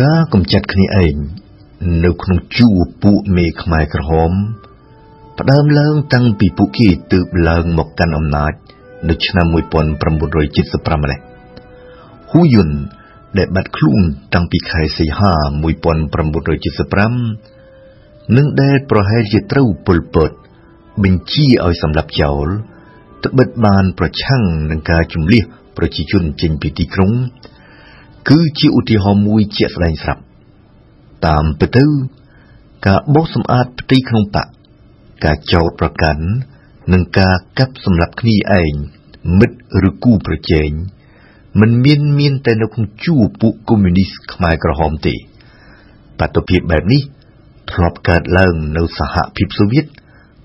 ការកំចាត់គ្នាឯងនៅក្នុងជួរពួកមេខ្មែរក្រហម ផ្ដើមឡើងតាំងពីពួកគេទើបឡើងមកកាន់អំណាច នៅឆ្នាំ1975នេះហ៊ូយុនដែលបាត់ខ្លួនតាំងពីខែសីហា1975និងដែលប្រហែលជាត្រូវពលពតបញ្ជាឲ្យសម្លាប់ចោលត្បិតបានប្រឆាំងនឹងការជំលះប្រជាជនចេញពីទីក្រុង គឺជាឧទាហរណ៍មួយជាក់ស្ដែងស្រាប់តាមពិតទៅ ការបោសសម្អាតផ្ទៃក្នុងបកការចោទប្រកាន់និងការកាប់សម្លាប់គ្នាឯងមិត្តឬគូប្រជែងមិនមានមានតែនៅក្នុងជួរពួកកុម្មុយនីសខ្មែរក្រហមទេបាតុភិបបែបនេះធ្លាប់កើតឡើងនៅសហភាពសូវៀត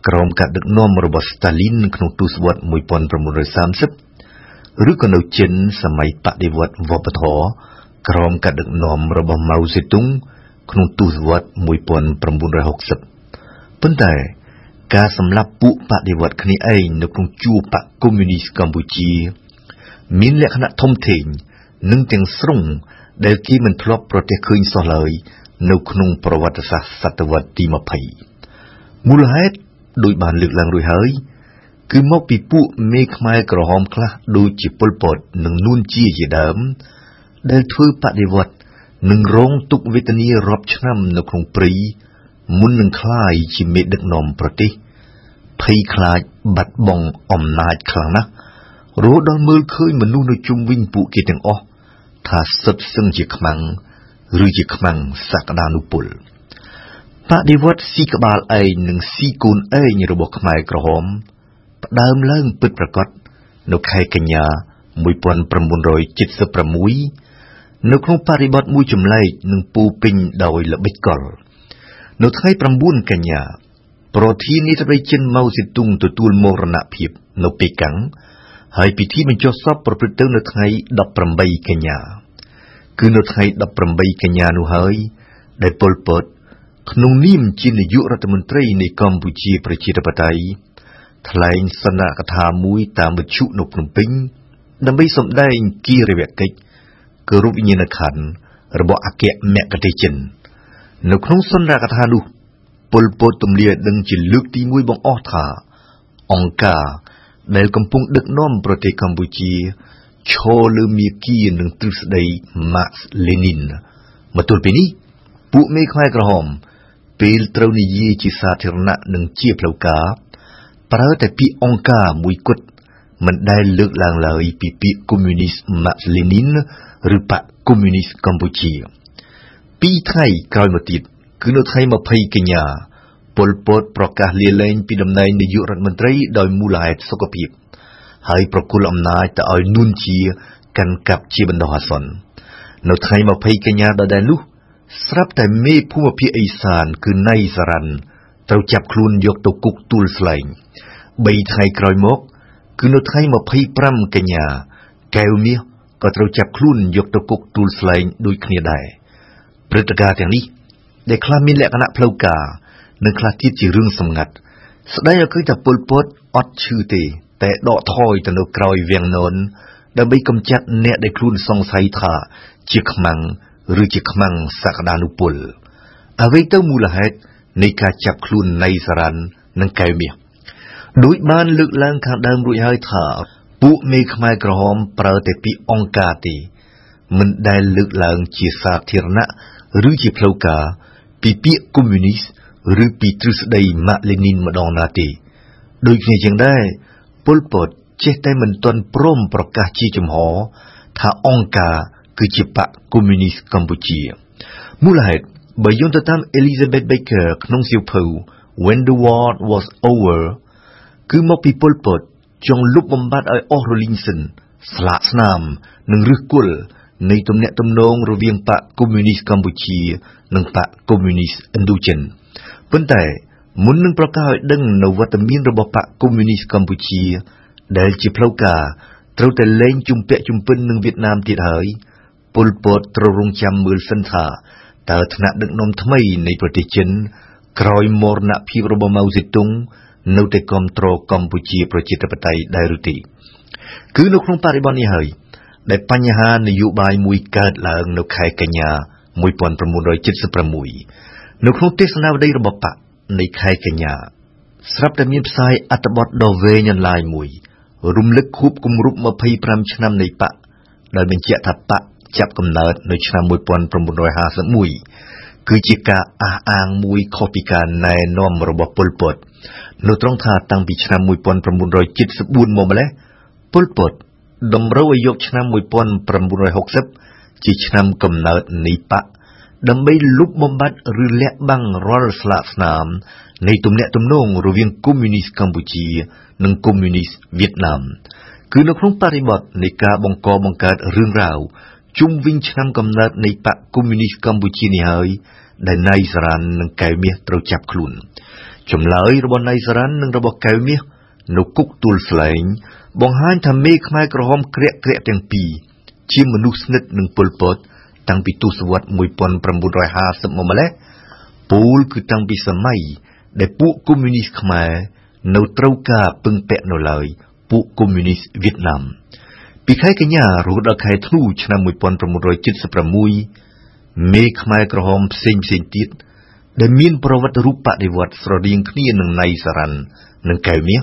ក្រោមការដឹកនាំរបស់ស្តាលីនក្នុងទសវត្ស1930 ឬក៏នៅចិនសម័យបដិវត្តវប្បធម៌ក្រោមការដឹកនាំរបស់ម៉ៅសេទុងក្នុងទសវត្ស1960ប៉ុន្តែការសម្លាប់ពួកបដិវត្តគ្នាឯងនៅក្នុងជួរបកកុម្មុយនីសកម្ពុជា មានលក្ខណៈធំធេងនិងទាំងស្រុងដែលគេមិនធ្លាប់ប្រទះឃើញសោះឡើយនៅក្នុងប្រវត្តិសាស្ត្រសតវត្សទី20មូលហេតុដោយបានលើកឡើងរួចហើយ គឺមកពីពួកមេខ្មែរក្រហមខ្លះដូចជាប៉ុលពត និងនួនជាជាដើម ដែលធ្វើបដិវត្តនិងរងទុក្ខវេទនារាប់ឆ្នាំនៅក្នុងព្រៃមុននឹងក្លាយជាមេដឹកនាំប្រទេសភ័យខ្លាចបាត់បង់អំណាចខ្លាំងណាស់រហូតដល់មើលឃើញមនុស្សនៅជុំវិញពួកគេទាំងអស់ថាសិតសឹងជាខ្មាំងឬជាខ្មាំងសក្តានុពលបដិវត្តស៊ីក្បាលឯងនិងស៊ីកូនឯងរបស់ខ្មែរក្រហម ផ្ដើមឡើងពិតប្រាកដនៅខែកញ្ញា1976នៅក្នុងបរិបទមួយចម្លែកនិងពោពេញដោយល្បិចកល នៅថ្ងៃ9កញ្ញាប្រធានាធិបតីចិនម៉ៅសេទុងទទួលមរណភាពនៅប៉េកាំងហើយពិធីបញ្ចុះសពប្រព្រឹត្តទៅនៅថ្ងៃ18កញ្ញាគឺនៅថ្ងៃ18កញ្ញានោះហើយ ដែលប៉ុលពតក្នុងនាមជានាយករដ្ឋមន្ត្រីនៃកម្ពុជាប្រជាធិបតេយ្យ ថ្លែងសន្និកថាមួយតាមវិទ្យុនៅភ្នំពេញដើម្បីសម្ដែងគិរិយកិច្ចគោរពវិញ្ញាណក្ខន្ធរបស់អគ្គមគ្គទេសចិននៅក្នុងសន្និកថានោះពលពតទម្លាដឹងជាលើកទី1បង្អស់ថាអង្គការដែលកំពុងដឹកនាំប្រទេសកម្ពុជាឈរលើមាគ៌ានឹងទ្រឹស្ដី Marx Lenin មកទល់ពេលនេះពួកមេខ្មែរក្រហមពេលត្រូវនិយាយជាសាធារណៈនិងជាផ្លូវការ ប្រើតែពាក្យអង្គការមួយគត់មិនដែលលើកឡើងឡើយពីពាក្យកុម្មុយនីស Marx Lenin ឬបកកុម្មុយនីសកម្ពុជាពីរថ្ងៃក្រោយមកទៀតគឺនៅថ្ងៃ20កញ្ញាប៉ុលពតប្រកាសលាលែងពីតំណែងនាយករដ្ឋមន្ត្រីដោយមូលហេតុសុខភាព ហើយប្រគល់អំណាចទៅឲ្យនួនជាកាន់កាប់ជាបណ្ដោះអាសន្ននៅថ្ងៃ20កញ្ញាដដែលនោះស្រាប់តែមេភូមិភាគឦសានគឺណៃសារ៉ាន់ ត្រូវចាប់ខ្លួនយកទៅគុកទួលស្លែង3ថ្ងៃក្រោយមក គឺនៅថ្ងៃ25កញ្ញាកែវមាសក៏ត្រូវចាប់ខ្លួនយកទៅគុកទួលស្លែងដូចគ្នាដែរព្រឹត្តិការណ៍ទាំងនេះដែលខ្លះមានលក្ខណៈផ្លូវការនិងខ្លះទៀតជារឿងសម្ងាត់ស្ដីឲ្យឃើញថាពលពតអត់ឈឺទេ តែដកថយទៅនៅក្រោយវាំងននដើម្បីកម្ចាត់អ្នកដែលខ្លួនសង្ស័យថាជាខ្មាំងឬជាខ្មាំងសក្តានុពលអ្វីទៅមូលហេតុ នៃការចាប់ខ្លួនណៃសារ៉ាន់និងកែវមាសដោយបានលើកឡើងខាងដើមរួចហើយថា ពួកមេខ្មែរក្រហមប្រើតែពាក្យអង្គការទេមិនដែលលើកឡើងជាសាធារណៈឬជាផ្លូវការពីពាក្យកុម្មុយនីសឬពីទ្រឹស្ដីម៉ាក់លេនីនម្ដងណាទេដូចគ្នាជាងដែរពលពតចេះតែមិនទាន់ព្រមប្រកាសជាចំហ ថាអង្គការគឺជាបកកុម្មុយនីសកម្ពុជាមូលហេតុ បើយោងទៅតាម Elizabeth Baker ក្នុងសៀវភៅ When the War Was Over គឺមកពីពលពតចង់លុបបំបាត់ឲ្យអស់រលីងសិនស្លាកស្នាម និងឫសគល់នៃទំនាក់ទំនងរវាងបកកុម្មុយនីសកម្ពុជា និងបកកុម្មុយនីសឥណ្ឌូចិនប៉ុន្តែមុននឹងប្រកាសឲ្យដឹងនៅវត្តមានរបស់បកកុម្មុយនីសកម្ពុជា ដែលជាផ្លូវការត្រូវតែលែងជំពាក់ជំពិននឹងវៀតណាមទៀតហើយពលពតត្រូវរងចាំមើលសិនថា តើថ្នាក់ដឹកនាំថ្មីនៃប្រទេសចិន ក្រោយមរណភាពរបស់ម៉ៅសេទុង នៅតែគ្រប់គ្រងកម្ពុជាប្រជាធិបតេយ្យដែរឬទេគឺនៅក្នុងបរិបទនេះហើយដែលបញ្ហានយោបាយមួយកើតឡើងនៅខែកញ្ញា1976នៅក្នុងទេសនាវដ្តីរបស់បកនៃខែកញ្ញា ស្រាប់តែមានផ្សាយអត្ថបទដ៏វែងអន្លាយមួយ រំលឹកខួបគម្រប់25ឆ្នាំនៃបកដោយបញ្ជាក់ថាបក ចាប់កំណើតនៅឆ្នាំ1951គឺជាការអះអាងមួយខុសពីការណែនាំរបស់ប៉ុលពតនៅត្រង់ថាតាំងពីឆ្នាំ1974មកម្លេះប៉ុលពតតម្រូវឲ្យយកឆ្នាំ1960ជាឆ្នាំកំណើតនៃបកដើម្បីលុបបំបាត់ឬលាក់បាំងរាល់ស្លាកស្នាមនៃទំនាក់ទំនងរវាងកុម្មុយនីសកម្ពុជា និងកុម្មុយនីសវៀតណាមគឺនៅក្នុងបរិបទនៃការបង្កបង្កើតរឿងរ៉ាវ ជុំវិញឆ្នាំកំណើតនៃបកកុម្មុយនីសកម្ពុជានេះហើយដែលណៃសារ៉ាន់និងកែវមាសត្រូវចាប់ខ្លួនចម្លើយរបស់ណៃសារ៉ាន់និងរបស់កែវមាសនៅគុកទួលស្លែង បង្ហាញថាមេខ្មែរក្រហមក្រាក់ក្រាក់ទាំងពីរជាមនុស្សស្និទ្ធនឹងពលពត តាំងពីទសវត្សរ៍1950មកម្លេះពូលគឺតាំងពីសម័យដែលពួកកុម្មុយនីសខ្មែរនៅត្រូវការពឹងពាក់នៅឡើយពួកកុម្មុយនីសវៀតណាម ពីខែកញ្ញារហូតដល់ខែធ្នូឆ្នាំ1976មេខ្មែរក្រហមផ្សេងផ្សេងទៀតដែលមានប្រវត្តិរូបបដិវត្តស្រដៀងគ្នានឹងណៃសារ៉ាន់និងកែវមាស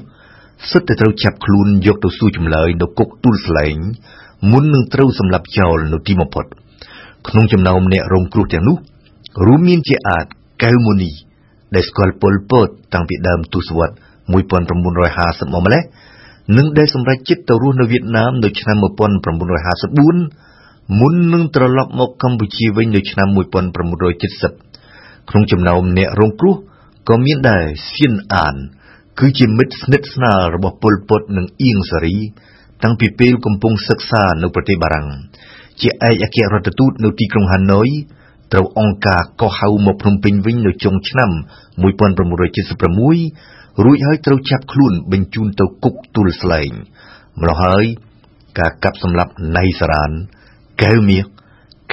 សុទ្ធតែត្រូវចាប់ខ្លួនយកទៅសួរចម្លើយនៅគុកទួលស្លែងមុននឹងត្រូវសម្លាប់ចោលនៅទីបំផុត ក្នុងចំណោមអ្នករងគ្រោះទាំងនោះរួមមានជាអាចកែវមូនីដែលស្គាល់ពលពតតាំងពីដើមទសវត្សរ៍1950មកម្លេះ និងដែលសម្រេចចិត្តទៅរស់នៅវៀតណាមនៅឆ្នាំ1954មុននឹងត្រឡប់មកកម្ពុជាវិញនៅឆ្នាំ1970ក្នុងចំណោមអ្នករងគ្រោះក៏មានដែរសៀនអាន គឺជាមិត្តស្និទ្ធស្នាលរបស់ពលពតនិងអៀងសារី តាំងពីពេលកំពុងសិក្សានៅប្រទេសបារាំងជាឯកអគ្គរដ្ឋទូតនៅទីក្រុងហាណូយត្រូវអង្គការកោះហៅមកភ្នំពេញវិញនៅចុងឆ្នាំ1976 រួចហើយត្រូវចាប់ខ្លួនបញ្ជូនទៅគុកទួលស្លែងម្ល៉េះហើយការកាប់សម្លាប់ណៃសារ៉ានកែវមាស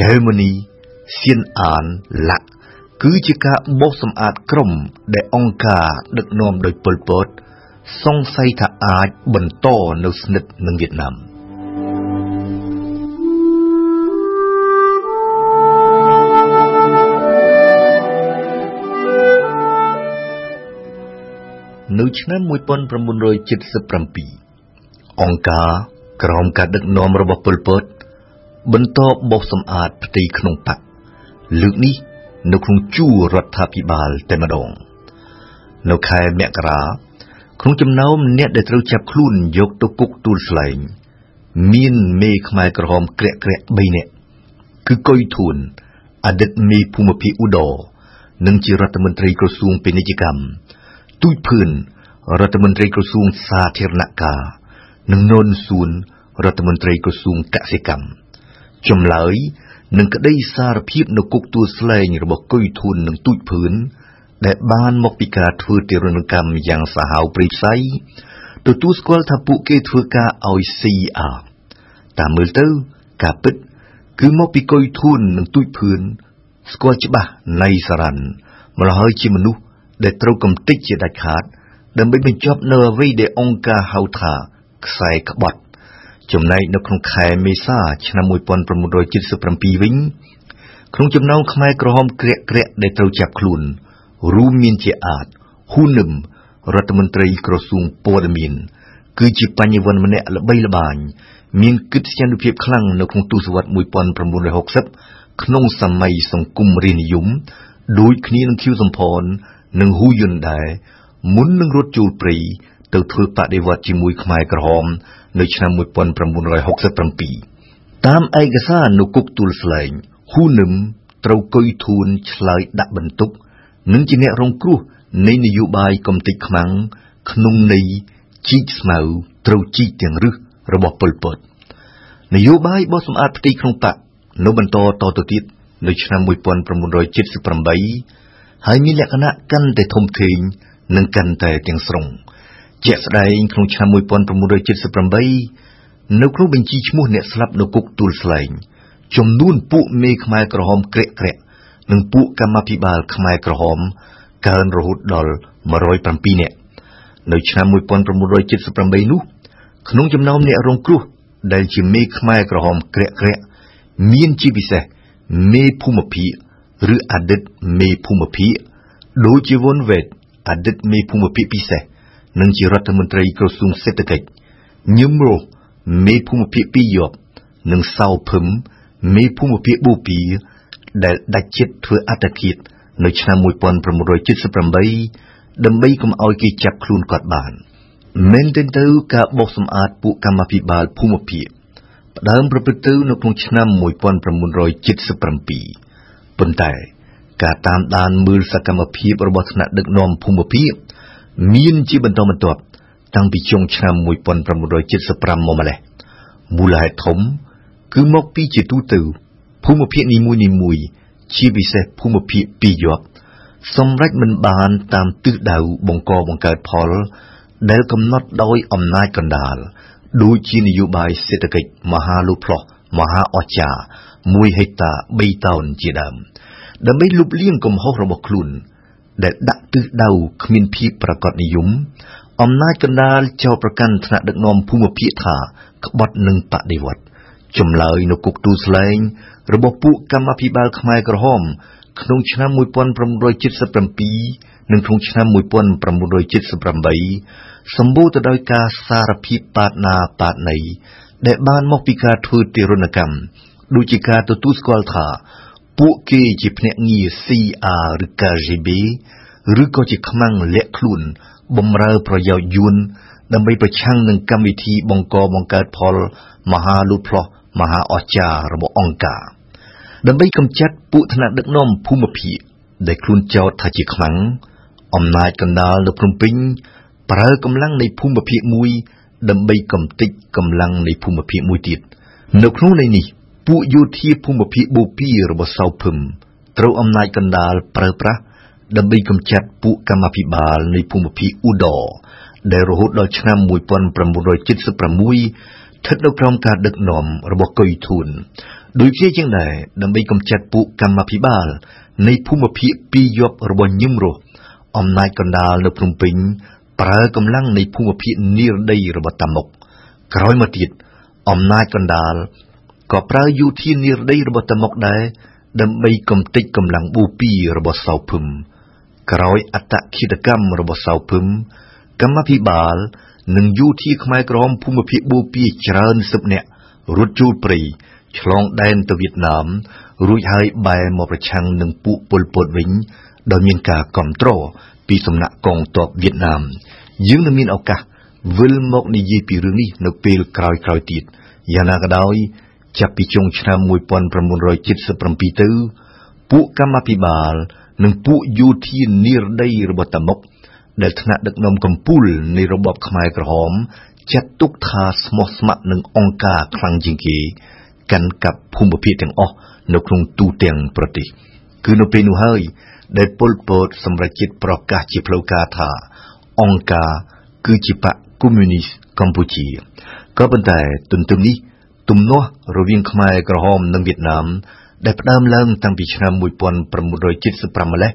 កែវមនីសៀនអានលាក់គឺជាការបោសសម្អាតក្រុមដែលអង្គការដឹកនាំដោយប៉ុលពតសង្ស័យថាអាចបន្តនៅស្និទ្ធនឹងវៀតណាម នៅឆ្នាំ1977អង្គការក្រោមការដឹកនាំរបស់ប៉ុលពត បន្តបោសសម្អាតផ្ទៃក្នុងបកលើកនេះនៅក្នុងជួររដ្ឋាភិបាលតែម្ដង នៅខែមករាក្នុងចំណោមអ្នកដែលត្រូវចាប់ខ្លួនយកទៅគុកទួលស្លែង មានមេខ្មែរក្រហមក្រាក់ក្រាក់3នាក់គឺកុយធួនអតីតមេភូមិភាគឧដរនិងជារដ្ឋមន្ត្រីក្រសួងពាណិជ្ជកម្ម ទូចភឿនរដ្ឋមន្ត្រីក្រសួងសាធារណការនិងននសួនរដ្ឋមន្ត្រីក្រសួងកសិកម្មចម្លើយនឹងក្តីសារភាពនៅគុកទួលស្លែងរបស់កុយធួននិងទូចភឿនដែលបានមកពីការធ្វើទារុណកម្មយ៉ាងសាហាវព្រៃផ្សៃទទួលស្គាល់ថាពួកគេធ្វើការឲ្យ CR តាមមើលទៅការពិត គឺមកពីកុយធួននិងទូចភឿនស្គាល់ច្បាស់នៃសារ៉ាន់ម្ល៉េះហើយជាមនុស្ស ដែលត្រូវកំទេចជាដាច់ខាត ដើម្បីបញ្ចប់នៅអ្វីដែលអង្គការហៅថាខ្សែក្បត់ ចំណែកនៅក្នុងខែមេសាឆ្នាំ1977វិញក្នុងចំណោមខ្មែរក្រហមក្រាក់ក្រាក់ដែលត្រូវចាប់ខ្លួនរួមមានជាអាចហ៊ូនឹមរដ្ឋមន្ត្រីក្រសួងព័ត៌មាន គឺជាបញ្ញវន្តម្នាក់ល្បីល្បាញមានកិត្តិយសភាពខ្លាំងនៅក្នុងទសវត្សរ៍1960ក្នុងសម័យសង្គមរាជនិយម ដូចគ្នានឹងខៀវសំផន និងហ៊ូយុនដែរមុននឹងរត់ចូលព្រៃទៅធ្វើបដិវត្តជាមួយខ្មែរក្រហមនៅឆ្នាំ1967តាមឯកសារនៅគុកទួលស្លែងហ៊ូនឹមត្រូវកុយធួនឆ្លើយដាក់បន្ទុក និងជាអ្នករងគ្រោះនៃនយោបាយកំទេចខ្មាំងក្នុងន័យជីកស្មៅត្រូវជីកទាំងរឹសរបស់ប៉ុលពតនយោបាយបោះសម្អាតផ្ទៃក្នុងបកនៅបន្តតទៅទៀតនៅឆ្នាំ1978 ហើយមានលក្ខណៈកាន់តែធំធេងនិងកាន់តែទាំងស្រុងជាក់ស្ដែងក្នុងឆ្នាំ1978នៅក្នុងបញ្ជីឈ្មោះអ្នកស្លាប់នៅគុកទួលស្លែងចំនួនពួកមេខ្មែរក្រហមក្រាក់ក្រាក់និងពួកកម្មាភិបាលខ្មែរក្រហមកើនរហូតដល់107នាក់នៅឆ្នាំ1978នោះក្នុងចំណោមអ្នករងគ្រោះដែលជាមេខ្មែរក្រហមក្រាក់ក្រាក់មានជាពិសេសមេភូមិភាគ ឬអតីតមេភូមិភាគដូចជាវុនវេតអតីតមេភូមិភាគពិសេសនិងជារដ្ឋមន្ត្រីក្រសួងសេដ្ឋកិច្ចញឹមរស់មេភូមិភាគពីរយប់និងសៅភឹមមេភូមិភាគបូពីដែលដាច់ចិត្តធ្វើអត្តឃាតនៅឆ្នាំ1978ដើម្បីកុំឲ្យគេចាប់ខ្លួនគាត់បានមែនទែនទៅការបោសសម្អាតពួកកម្មាភិបាលភូមិភាគផ្ដើមប្រព្រឹត្តទៅនៅក្នុងឆ្នាំ1977 ប៉ុន្តែការតាមដានមើលសកម្មភាពរបស់ថ្នាក់ដឹកនាំភូមិភាគមានជាបន្តបន្ទាប់តាំងពីចុងឆ្នាំ1975មកម្លេះមូលហេតុធំ គឺមកពីជាទូទៅភូមិភាគនីមួយៗជាពិសេសភូមិភាគពីរយប់សម្រេចមិនបានតាមទិសដៅបង្កបង្កើតផល ដែលកំណត់ដោយអំណាចកណ្ដាលដូចជានយោបាយសេដ្ឋកិច្ចមហាលូផ្លោះមហាអស្ចារ្យ 1ហិកតា3តោនជាដើមដើម្បីលុបលាងកំហុសរបស់ខ្លួន ដែលដាក់ទិសដៅគ្មានភាពប្រកបនិយមអំណាចកណ្ដាលចោទប្រកាន់ថ្នាក់ដឹកនាំភូមិភាគថាក្បត់នឹងបដិវត្តចម្លើយនៅគុកទូស្លែងរបស់ពួកកម្មាភិបាលខ្មែរក្រហម ក្នុងឆ្នាំ1977និងក្នុងឆ្នាំ1978សម្បូរទៅដោយការសារភាពបាតណាបាតណីដែលបានមកពីការធ្វើទារុណកម្ម ដូចជាការទទួលស្គាល់ថាពួកគេជាភ្នាក់ងារ CR ឬ KGB ឬក៏ជាខ្មាំងលាក់ខ្លួនបំរើប្រយោជន៍យួនដើម្បីប្រឆាំងនឹងកម្មវិធីបង្កបង្កើតផលមហាលូតផ្លោះមហាអស្ចារ្យរបស់អង្គការដើម្បីកម្ចាត់ពួកថ្នាក់ដឹកនាំភូមិភាគដែលខ្លួនចោទថាជាខ្មាំងអំណាចកណ្ដាលនៅភ្នំពេញប្រើកម្លាំងនៃភូមិភាគមួយដើម្បីកំទេចកម្លាំងនៃភូមិភាគមួយទៀតនៅក្នុងន័យនេះ ពួកយោធាភូមិភាគបូព៌ារបស់សៅភឹមត្រូវអំណាចកណ្ដាលប្រើប្រាស់ដើម្បីកម្ចាត់ពួកកម្មាភិបាលនៃភូមិភាគអ៊ូដរដែលរហូតដល់ឆ្នាំ1976ស្ថិតនៅក្រោមការដឹកនាំរបស់កុយធួនដូចជាជាងដែរដើម្បីកម្ចាត់ពួកកម្មាភិបាលនៃភូមិភាគពីរយប់របស់ញឹមរស់អំណាចកណ្ដាលនៅភ្នំពេញប្រើកម្លាំងនៃភូមិភាគនិរដីរបស់តាមុកក្រោយមកទៀតអំណាចកណ្ដាល ក៏ប្រើយោធានិរដីរបស់តាមុកដែរដើម្បីកំទេចកម្លាំងបូពីរបស់សៅភឹមក្រោយអត្តឃាតកម្មរបស់សៅភឹមកម្មាភិបាលនិងយោធាខ្មែរក្រមភូមិភាគបូព៌ាច្រើនសិបនាក់រត់ចូលព្រៃឆ្លងដែនទៅវៀតណាម រួចហើយបែរមកប្រឆាំងនឹងពួកពលពតវិញដោយមានការគ្រប់គ្រងពីសំណាក់កងទ័ពវៀតណាម យើងនឹងមានឱកាសវិលមកនិយាយពីរឿងនេះនៅពេលក្រោយៗទៀតយ៉ាងណាក៏ដោយ ចាប់ពីចុងឆ្នាំ1977ទៅ ពួកកម្មាភិបាល និងពួកយោធានិរដីរបស់តាមុកដែលថ្នាក់ដឹកនាំកម្ពុជានៃរបបខ្មែរក្រហមចាត់ទុកថាស្មោះស្ម័គ្រនឹងអង្គការខ្លាំងជាងគេកាន់កាប់ភូមិភាគទាំងអស់នៅក្នុងទូទាំងប្រទេស គឺនៅពេលនោះហើយដែលពលពតសម្រេចចិត្តប្រកាសជាផ្លូវការថា អង្គការគឺជាបកកុម្មុយនីសកម្ពុជាក៏ប៉ុន្តែទន្ទឹមនេះ ទំនាស់រវាងខ្មែរក្រហមនិងវៀតណាមដែលផ្ដើមឡើងតាំងពីឆ្នាំ1975ម្លេះ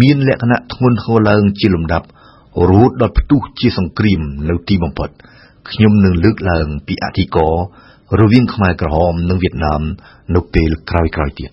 មានលក្ខណៈធ្ងន់ធ្ងរឡើងជាលំដាប់រហូតដល់ផ្ទុះជាសង្គ្រាមនៅទីបំផុតខ្ញុំនឹងលើកឡើងពីអធិកររវាងខ្មែរក្រហមនិងវៀតណាមនៅពេលក្រោយៗទៀត